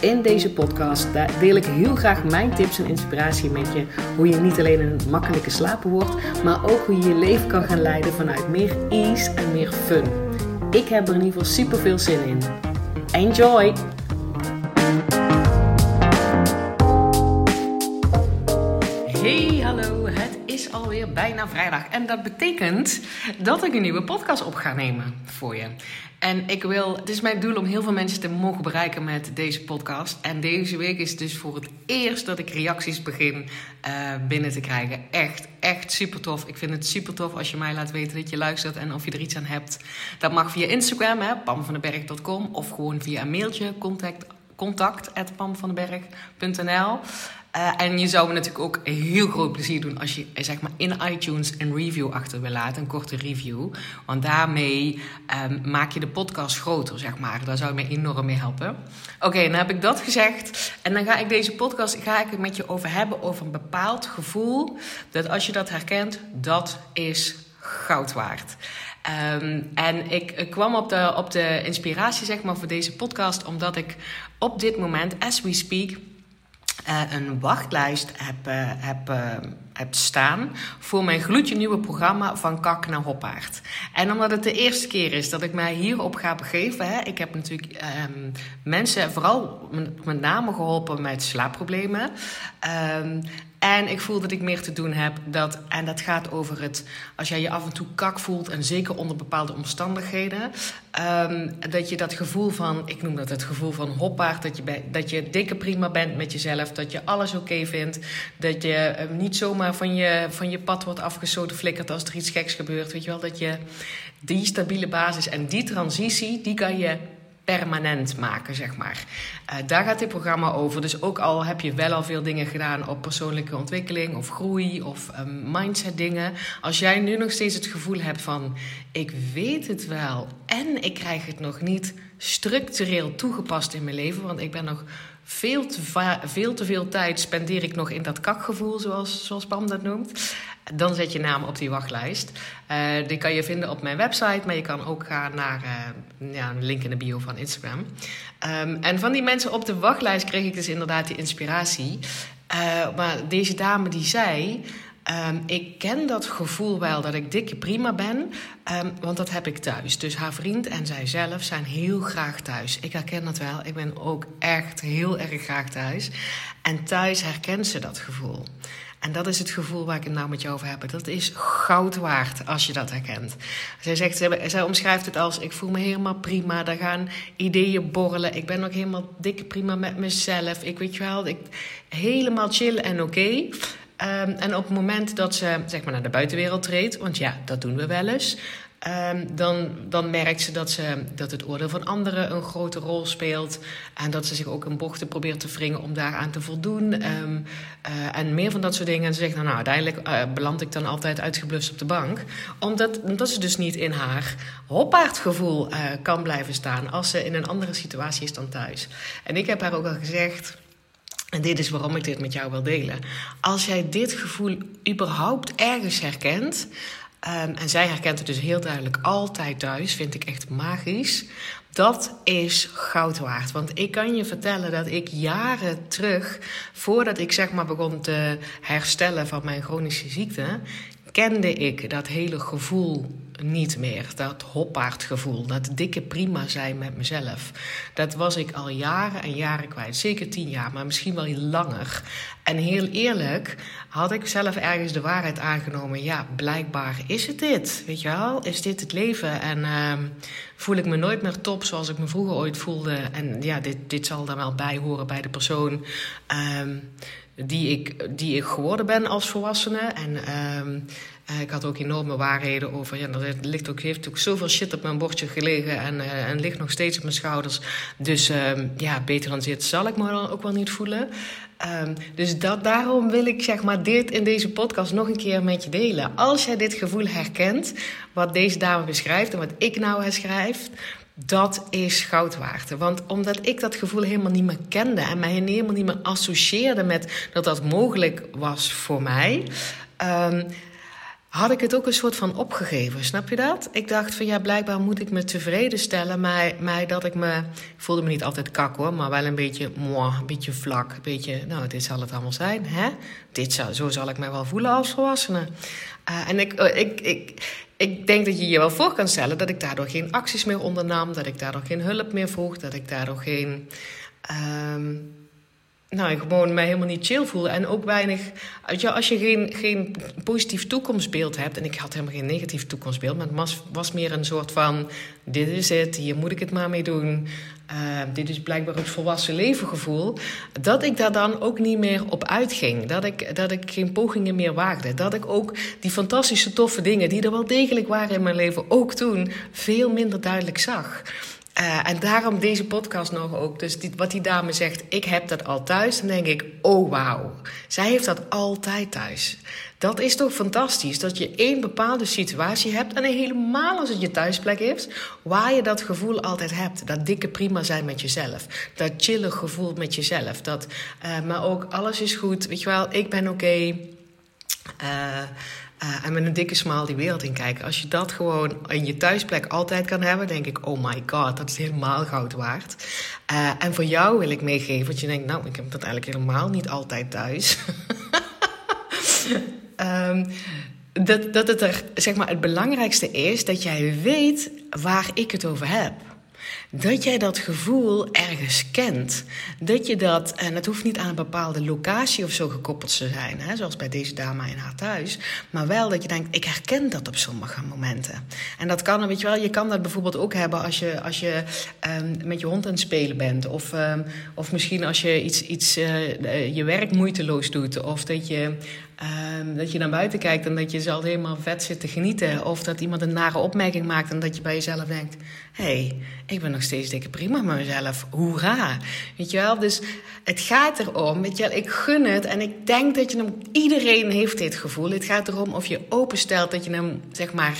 In deze podcast deel ik heel graag mijn tips en inspiratie met je. Hoe je niet alleen een makkelijke slaper wordt, maar ook hoe je je leven kan gaan leiden vanuit meer ease en meer fun. Ik heb er in ieder geval super veel zin in. Enjoy! Hey, hallo. Alweer bijna vrijdag. En dat betekent dat ik een nieuwe podcast op ga nemen voor je. En ik wil, het is mijn doel om heel veel mensen te mogen bereiken met deze podcast. En deze week is het dus voor het eerst dat ik reacties begin uh, binnen te krijgen. Echt, echt super tof. Ik vind het super tof als je mij laat weten dat je luistert en of je er iets aan hebt. Dat mag via Instagram, hè, of gewoon via een mailtje, contact, contact. Uh, en je zou me natuurlijk ook heel groot plezier doen als je zeg maar, in iTunes een review achter wil laten, een korte review. Want daarmee um, maak je de podcast groter, zeg maar. Daar zou je me enorm mee helpen. Oké, dan heb ik dat gezegd. En dan ga ik deze podcast ga ik het met je over hebben over een bepaald gevoel. Dat als je dat herkent, dat is goud waard. Um, en ik, ik, kwam op de, op de inspiratie zeg maar, voor deze podcast omdat ik op dit moment, as we speak een wachtlijst heb, uh, heb, uh, heb staan voor mijn gloedje nieuwe programma van Kak naar Hoppaard. En omdat het de eerste keer is dat ik mij hierop ga begeven, hè, ik heb natuurlijk um, mensen vooral met name geholpen met slaapproblemen. Um, en ik voel dat ik meer te doen heb. Dat, en dat gaat over het. Als jij je af en toe kak voelt. En zeker onder bepaalde omstandigheden. Um, dat je dat gevoel van. Ik noem dat het gevoel van hoppaard. Dat je, bij, dat je dikke prima bent met jezelf. Dat je alles oké vindt. Dat je um, niet zomaar van je, van je pad wordt afgestoten flikkert als er iets geks gebeurt. Weet je wel. Dat je die stabiele basis en die transitie. Die kan je permanent maken, zeg maar. Uh, daar gaat dit programma over. Dus ook al heb je wel al veel dingen gedaan op persoonlijke ontwikkeling of groei of um, mindset dingen. Als jij nu nog steeds het gevoel hebt van ik weet het wel en ik krijg het nog niet structureel toegepast in mijn leven, want ik ben nog veel te, veel te veel tijd spendeer ik nog in dat kakgevoel, zoals, zoals Pam dat noemt. Dan zet je naam op die wachtlijst. Uh, die kan je vinden op mijn website, maar je kan ook gaan naar uh, ja, een link in de bio van Instagram. Um, en van die mensen op de wachtlijst kreeg ik dus inderdaad die inspiratie. Uh, maar deze dame die zei. Um, ik ken dat gevoel wel dat ik dikke prima ben, um, want dat heb ik thuis. Dus haar vriend en zij zelf zijn heel graag thuis. Ik herken dat wel. Ik ben ook echt heel erg graag thuis. En thuis herkent ze dat gevoel. En dat is het gevoel waar ik het nou met je over heb. Dat is goud waard als je dat herkent. Zij, zegt, zij omschrijft het als: Ik voel me helemaal prima. Daar gaan ideeën borrelen. Ik ben ook helemaal dikke prima met mezelf. Ik weet je wel, ik, helemaal chill en oké. Um, en op het moment dat ze zeg maar, naar de buitenwereld treedt, want ja, dat doen we wel eens. Um, dan, dan merkt ze dat, ze dat het oordeel van anderen een grote rol speelt. En dat ze zich ook in bochten probeert te wringen om daaraan te voldoen. Um, uh, en meer van dat soort dingen. En ze zegt, nou, nou uiteindelijk uh, beland ik dan altijd uitgeblust op de bank. Omdat, omdat ze dus niet in haar hoppaardgevoel uh, kan blijven staan als ze in een andere situatie is dan thuis. En ik heb haar ook al gezegd. En dit is waarom ik dit met jou wil delen. Als jij dit gevoel überhaupt ergens herkent. Um, en zij herkent het dus heel duidelijk altijd thuis, vind ik echt magisch. Dat is goud waard. Want ik kan je vertellen dat ik jaren terug, voordat ik zeg maar begon te herstellen van mijn chronische ziekte, kende ik dat hele gevoel niet meer. Dat hoppaardgevoel, dat dikke prima zijn met mezelf. Dat was ik al jaren en jaren kwijt. Zeker tien jaar, maar misschien wel langer. En heel eerlijk had ik zelf ergens de waarheid aangenomen. Ja, blijkbaar is het dit. Weet je wel? Is dit het leven? En uh, voel ik me nooit meer top zoals ik me vroeger ooit voelde. En ja, dit, dit zal dan wel bij horen bij de persoon. Uh, die ik, die ik geworden ben als volwassene. En ehm, eh, ik had ook enorme waarheden over. Ja, er ligt ook, heeft ook zoveel shit op mijn bordje gelegen en, uh, en ligt nog steeds op mijn schouders. Dus ehm, ja, beter dan zit zal ik me dan ook wel niet voelen. Um, dus dat, daarom wil ik zeg maar dit in deze podcast nog een keer met je delen. Als jij dit gevoel herkent, wat deze dame beschrijft en wat ik nou schrijf, dat is goud waard. Want omdat ik dat gevoel helemaal niet meer kende en mij helemaal niet meer associeerde met dat dat mogelijk was voor mij. Um, had ik het ook een soort van opgegeven. Snap je dat? Ik dacht van ja, blijkbaar moet ik me tevreden stellen. Maar, maar dat ik me. Ik voelde me niet altijd kak hoor, maar wel een beetje moi, een beetje vlak. Een beetje, nou, dit zal het allemaal zijn. Hè? Dit zou, zo zal ik mij wel voelen als volwassene. Uh, en ik, uh, ik, ik, ik denk dat je je wel voor kan stellen dat ik daardoor geen acties meer ondernam. Dat ik daardoor geen hulp meer vroeg. Dat ik daardoor geen. Um, nou, gewoon mij helemaal niet chill voelde. En ook weinig. Ja, als je geen, geen positief toekomstbeeld hebt. En ik had helemaal geen negatief toekomstbeeld. Maar het was, was meer een soort van: dit is het, hier moet ik het maar mee doen. Uh, dit is blijkbaar het volwassen leven gevoel. Dat ik daar dan ook niet meer op uitging. Dat ik, dat ik geen pogingen meer waagde. Dat ik ook die fantastische toffe dingen die er wel degelijk waren in mijn leven ook toen veel minder duidelijk zag. Uh, en daarom deze podcast nog ook. Dus wat die dame zegt, ik heb dat al thuis. Dan denk ik, oh wauw. Zij heeft dat altijd thuis. Dat is toch fantastisch. Dat je één bepaalde situatie hebt. En helemaal als het je thuisplek is. Waar je dat gevoel altijd hebt. Dat dikke prima zijn met jezelf. Dat chille gevoel met jezelf. Dat, uh, maar ook alles is goed. Weet je wel, ik ben oké. Okay. Uh, uh, en met een dikke smaal die wereld in kijken. Als je dat gewoon in je thuisplek altijd kan hebben, denk ik: oh my god, dat is helemaal goud waard. Uh, en voor jou wil ik meegeven, dat je denkt: nou, ik heb dat eigenlijk helemaal niet altijd thuis. um, dat, dat het er, zeg maar, het belangrijkste is dat jij weet waar ik het over heb. Dat jij dat gevoel ergens kent. Dat je dat, en het hoeft niet aan een bepaalde locatie of zo gekoppeld te zijn, hè, zoals bij deze dame in haar thuis. Maar wel dat je denkt, ik herken dat op sommige momenten. En dat kan, weet je wel, je kan dat bijvoorbeeld ook hebben als je, als je um, met je hond aan het spelen bent. Of, um, of misschien als je iets, iets uh, je werk moeiteloos doet. Of dat je Um, dat je naar buiten kijkt en dat je zelf helemaal vet zit te genieten. Of dat iemand een nare opmerking maakt en dat je bij jezelf denkt: hé, hey, ik ben nog steeds dikke prima met mezelf. Hoera. Weet je wel? Dus het gaat erom, weet je wel, ik gun het en ik denk dat je hem, iedereen heeft dit gevoel. Het gaat erom of je openstelt dat je hem, zeg maar,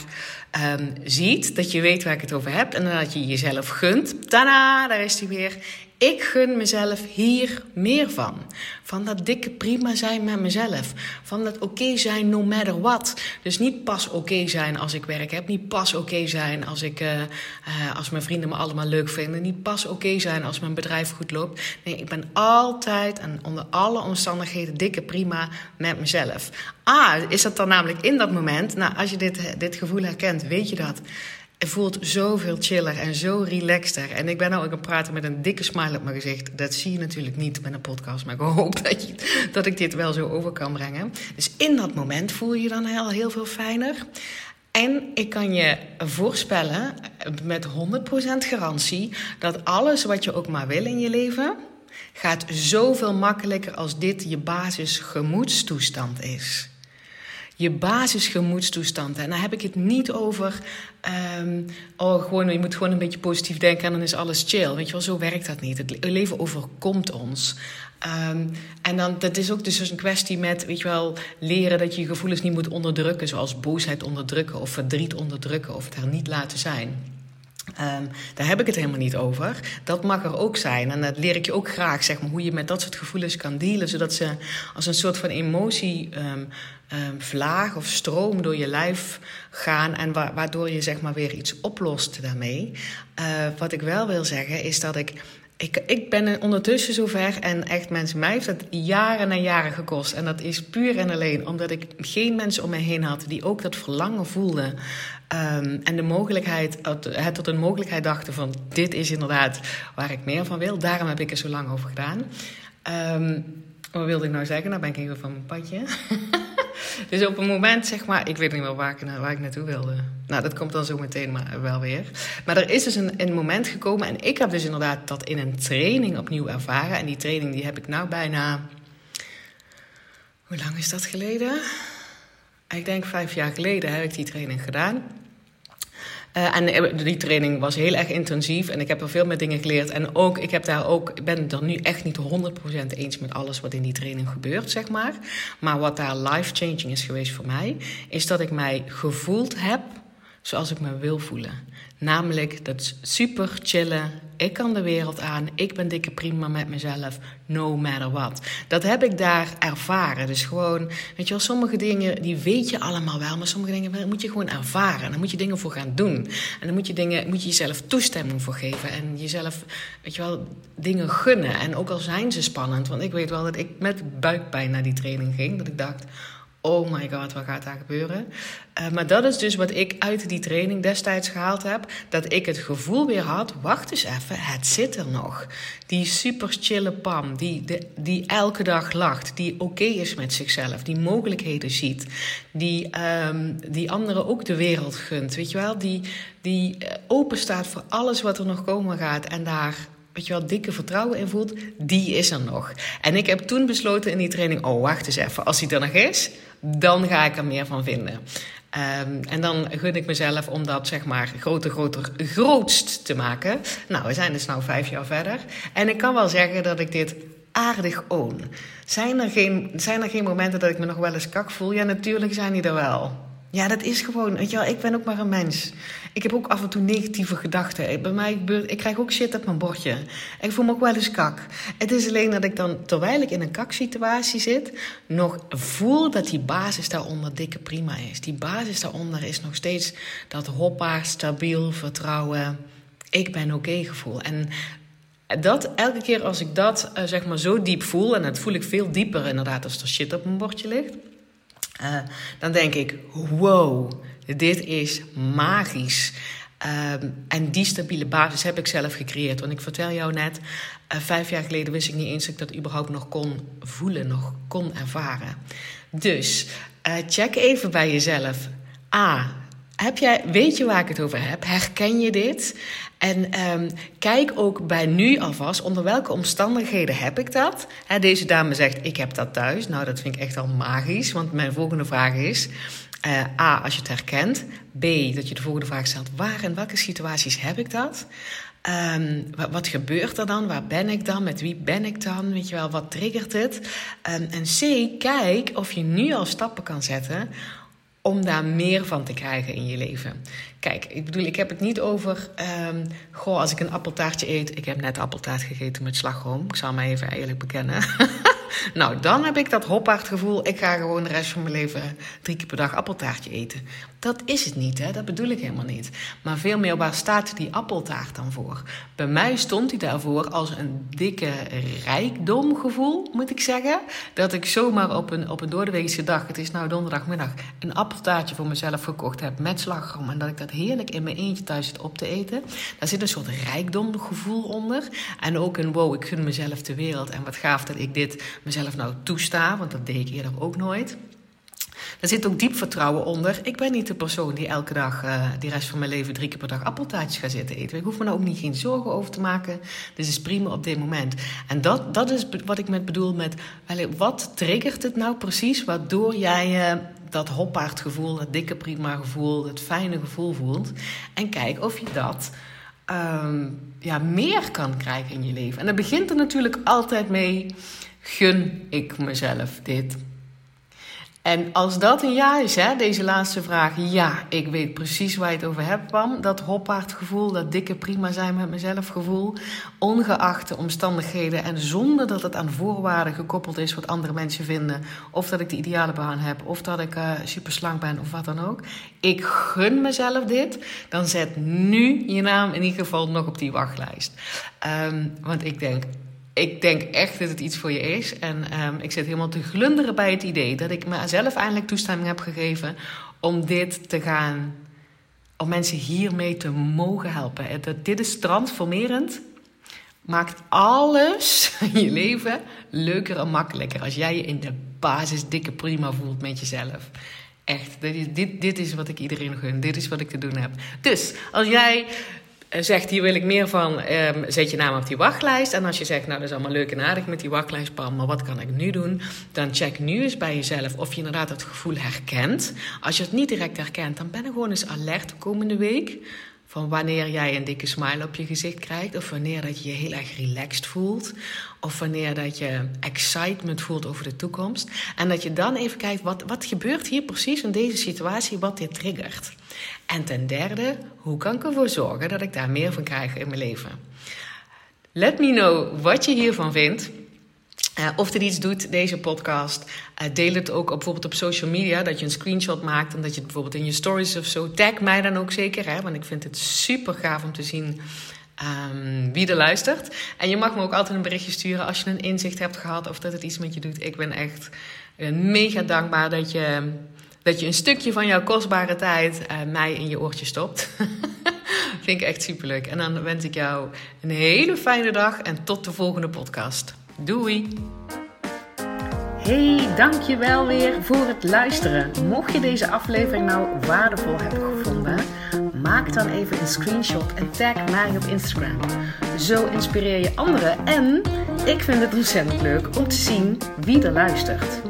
um, ziet. Dat je weet waar ik het over heb en dat je jezelf gunt. Tada, daar is hij weer. Ik gun mezelf hier meer van. Van dat dikke prima zijn met mezelf. Van dat oké zijn no matter what. Dus niet pas oké zijn als ik werk heb. Niet pas oké zijn als, ik, uh, uh, als mijn vrienden me allemaal leuk vinden. Niet pas oké zijn als mijn bedrijf goed loopt. Nee, ik ben altijd en onder alle omstandigheden dikke prima met mezelf. Ah, is dat dan namelijk in dat moment? Nou, als je dit, dit gevoel herkent, weet je dat voelt zoveel chiller en zo relaxter. En ik ben nou ook aan het praten met een dikke smile op mijn gezicht. Dat zie je natuurlijk niet met een podcast, maar ik hoop dat, je, dat ik dit wel zo over kan brengen. Dus in dat moment voel je je dan heel, heel veel fijner. En ik kan je voorspellen met 100% garantie dat alles wat je ook maar wil in je leven gaat zoveel makkelijker als dit je basisgemoedstoestand is je basisgemoedstoestand. En dan heb ik het niet over, um, oh, gewoon, je moet gewoon een beetje positief denken en dan is alles chill. Weet je wel, zo werkt dat niet. Het leven overkomt ons. Um, en dan, dat is ook dus een kwestie met, weet je wel, leren dat je je gevoelens niet moet onderdrukken, zoals boosheid onderdrukken of verdriet onderdrukken of het er niet laten zijn. Um, daar heb ik het helemaal niet over. Dat mag er ook zijn. En dat leer ik je ook graag, zeg maar, hoe je met dat soort gevoelens kan dealen, zodat ze als een soort van emotie um, um, vlaag of stroom door je lijf gaan en wa waardoor je zeg maar weer iets oplost daarmee. Uh, wat ik wel wil zeggen is dat ik ik, ik ben ondertussen zover en echt mensen, mij heeft dat jaren en jaren gekost. En dat is puur en alleen omdat ik geen mensen om me heen had die ook dat verlangen voelden. Um, en de mogelijkheid, het tot een mogelijkheid dachten van dit is inderdaad waar ik meer van wil. Daarom heb ik er zo lang over gedaan. Um, wat wilde ik nou zeggen? Nou ben ik even van mijn padje. dus op een moment, zeg maar, ik weet niet meer waar ik, waar ik naartoe wilde. Nou, dat komt dan zo meteen maar wel weer. Maar er is dus een, een moment gekomen en ik heb dus inderdaad dat in een training opnieuw ervaren. En die training die heb ik nou bijna hoe lang is dat geleden? Ik denk vijf jaar geleden heb ik die training gedaan. Uh, en die training was heel erg intensief en ik heb er veel meer dingen geleerd. En ook, ik, heb daar ook, ben het nu echt niet 100% eens met alles wat in die training gebeurt, zeg maar. Maar wat daar life-changing is geweest voor mij, is dat ik mij gevoeld heb zoals ik me wil voelen. Namelijk dat super chillen. Ik kan de wereld aan. Ik ben dikke prima met mezelf. No matter what. Dat heb ik daar ervaren. Dus gewoon, weet je wel, sommige dingen die weet je allemaal wel. Maar sommige dingen moet je gewoon ervaren. En dan moet je dingen voor gaan doen. En dan moet je, dingen, moet je jezelf toestemming voor geven. En jezelf, weet je wel, dingen gunnen. En ook al zijn ze spannend. Want ik weet wel dat ik met buikpijn naar die training ging. Dat ik dacht oh my god, wat gaat daar gebeuren? Uh, maar dat is dus wat ik uit die training destijds gehaald heb. Dat ik het gevoel weer had, wacht eens even, het zit er nog. Die super chille Pam, die, die elke dag lacht. Die oké is met zichzelf, die mogelijkheden ziet. Die, um, die anderen ook de wereld gunt, weet je wel? Die, die eh, open staat voor alles wat er nog komen gaat. En daar weet je wel, dikke vertrouwen in voelt, die is er nog. En ik heb toen besloten in die training, oh wacht eens even, als hij er nog is, dan ga ik er meer van vinden. Um, en dan gun ik mezelf om dat zeg maar groter, groter, grootst te maken. Nou, we zijn dus nu vijf jaar verder. En ik kan wel zeggen dat ik dit aardig own. Zijn er geen, zijn er geen momenten dat ik me nog wel eens kak voel? Ja, natuurlijk zijn die er wel. Ja, dat is gewoon, weet je wel, ik ben ook maar een mens. Ik heb ook af en toe negatieve gedachten. Bij mij ik krijg ook shit op mijn bordje. Ik voel me ook wel eens kak. Het is alleen dat ik dan, terwijl ik in een kaksituatie zit, nog voel dat die basis daaronder dikke prima is. Die basis daaronder is nog steeds dat hoppa, stabiel, vertrouwen. Ik ben oké gevoel. En dat, elke keer als ik dat uh, zeg maar zo diep voel, en dat voel ik veel dieper inderdaad als er shit op mijn bordje ligt uh, dan denk ik: wow, dit is magisch. Um, en die stabiele basis heb ik zelf gecreëerd. Want ik vertel jou net, uh, vijf jaar geleden wist ik niet eens dat ik dat überhaupt nog kon voelen, nog kon ervaren. Dus uh, check even bij jezelf. A. Heb jij, weet je waar ik het over heb? Herken je dit? En um, kijk ook bij nu alvast onder welke omstandigheden heb ik dat. Deze dame zegt: Ik heb dat thuis. Nou, dat vind ik echt al magisch. Want mijn volgende vraag is: uh, A, als je het herkent. B, dat je de volgende vraag stelt: Waar en welke situaties heb ik dat? Um, wat, gebeurt er dan? Waar ben ik dan? Met wie ben ik dan? Weet je wel, wat triggert het? Um, en C, kijk of je nu al stappen kan zetten om daar meer van te krijgen in je leven. Kijk, ik bedoel, ik heb het niet over. Um, goh, als ik een appeltaartje eet. Ik heb net appeltaart gegeten met slagroom. Ik zal me even eerlijk bekennen. nou, dan heb ik dat hoppaard gevoel. Ik ga gewoon de rest van mijn leven drie keer per dag appeltaartje eten. Dat is het niet, hè? dat bedoel ik helemaal niet. Maar veel meer, waar staat die appeltaart dan voor? Bij mij stond hij daarvoor als een dikke rijkdomgevoel, moet ik zeggen. Dat ik zomaar op een, op een doordeweekse dag, het is nou donderdagmiddag, een appeltaartje voor mezelf gekocht heb met slagroom. En dat ik dat heerlijk in mijn eentje thuis zit op te eten. Daar zit een soort rijkdomgevoel onder. En ook een wow, ik gun mezelf de wereld. En wat gaaf dat ik dit mezelf nou toesta, want dat deed ik eerder ook nooit. Er zit ook diep vertrouwen onder. Ik ben niet de persoon die elke dag, uh, die rest van mijn leven, drie keer per dag appeltaartjes gaat zitten eten. Ik hoef me daar ook niet geen zorgen over te maken. Dit is prima op dit moment. En dat, dat is wat ik met bedoel met, wat triggert het nou precies waardoor jij uh, dat hoppaardgevoel, dat dikke prima gevoel, het fijne gevoel voelt. En kijk of je dat um, ja, meer kan krijgen in je leven. En dat begint er natuurlijk altijd mee, gun ik mezelf dit? En als dat een ja is, hè, deze laatste vraag, ja, ik weet precies waar je het over hebt, Pam. Dat hoppaardgevoel, dat dikke prima zijn met mezelf gevoel, ongeacht de omstandigheden en zonder dat het aan voorwaarden gekoppeld is wat andere mensen vinden, of dat ik de ideale baan heb, of dat ik uh, super slank ben, of wat dan ook. Ik gun mezelf dit, dan zet nu je naam in ieder geval nog op die wachtlijst. Um, want ik denk, ik denk echt dat het iets voor je is. En um, ik zit helemaal te glunderen bij het idee dat ik mezelf eindelijk toestemming heb gegeven om dit te gaan, om mensen hiermee te mogen helpen. Dat, dit is transformerend. Maakt alles in je leven leuker en makkelijker als jij je in de basis dikke prima voelt met jezelf. Echt, dit dit, is wat ik iedereen gun. Dit is wat ik te doen heb. Dus als jij zegt hier wil ik meer van, um, zet je naam op die wachtlijst. En als je zegt, nou dat is allemaal leuk en aardig met die wachtlijst, maar wat kan ik nu doen? Dan check nu eens bij jezelf of je inderdaad dat gevoel herkent. Als je het niet direct herkent, dan ben je gewoon eens alert de komende week. Van wanneer jij een dikke smile op je gezicht krijgt, of wanneer dat je je heel erg relaxed voelt, of wanneer dat je excitement voelt over de toekomst. En dat je dan even kijkt, wat, wat gebeurt hier precies in deze situatie, wat dit triggert. En ten derde, hoe kan ik ervoor zorgen dat ik daar meer van krijg in mijn leven? Let me know wat je hiervan vindt. Uh, of dit iets doet, deze podcast. Uh, deel het ook op, bijvoorbeeld op social media. Dat je een screenshot maakt en dat je het bijvoorbeeld in je stories of zo. Tag mij dan ook zeker, hè, want ik vind het super gaaf om te zien um, wie er luistert. En je mag me ook altijd een berichtje sturen als je een inzicht hebt gehad of dat het iets met je doet. Ik ben echt mega dankbaar dat je, dat je een stukje van jouw kostbare tijd uh, mij in je oortje stopt. vind ik echt super leuk. En dan wens ik jou een hele fijne dag en tot de volgende podcast. Doei! Hey, dankjewel weer voor het luisteren. Mocht je deze aflevering nou waardevol hebben gevonden, maak dan even een screenshot en tag mij op Instagram. Zo inspireer je anderen en ik vind het ontzettend leuk om te zien wie er luistert.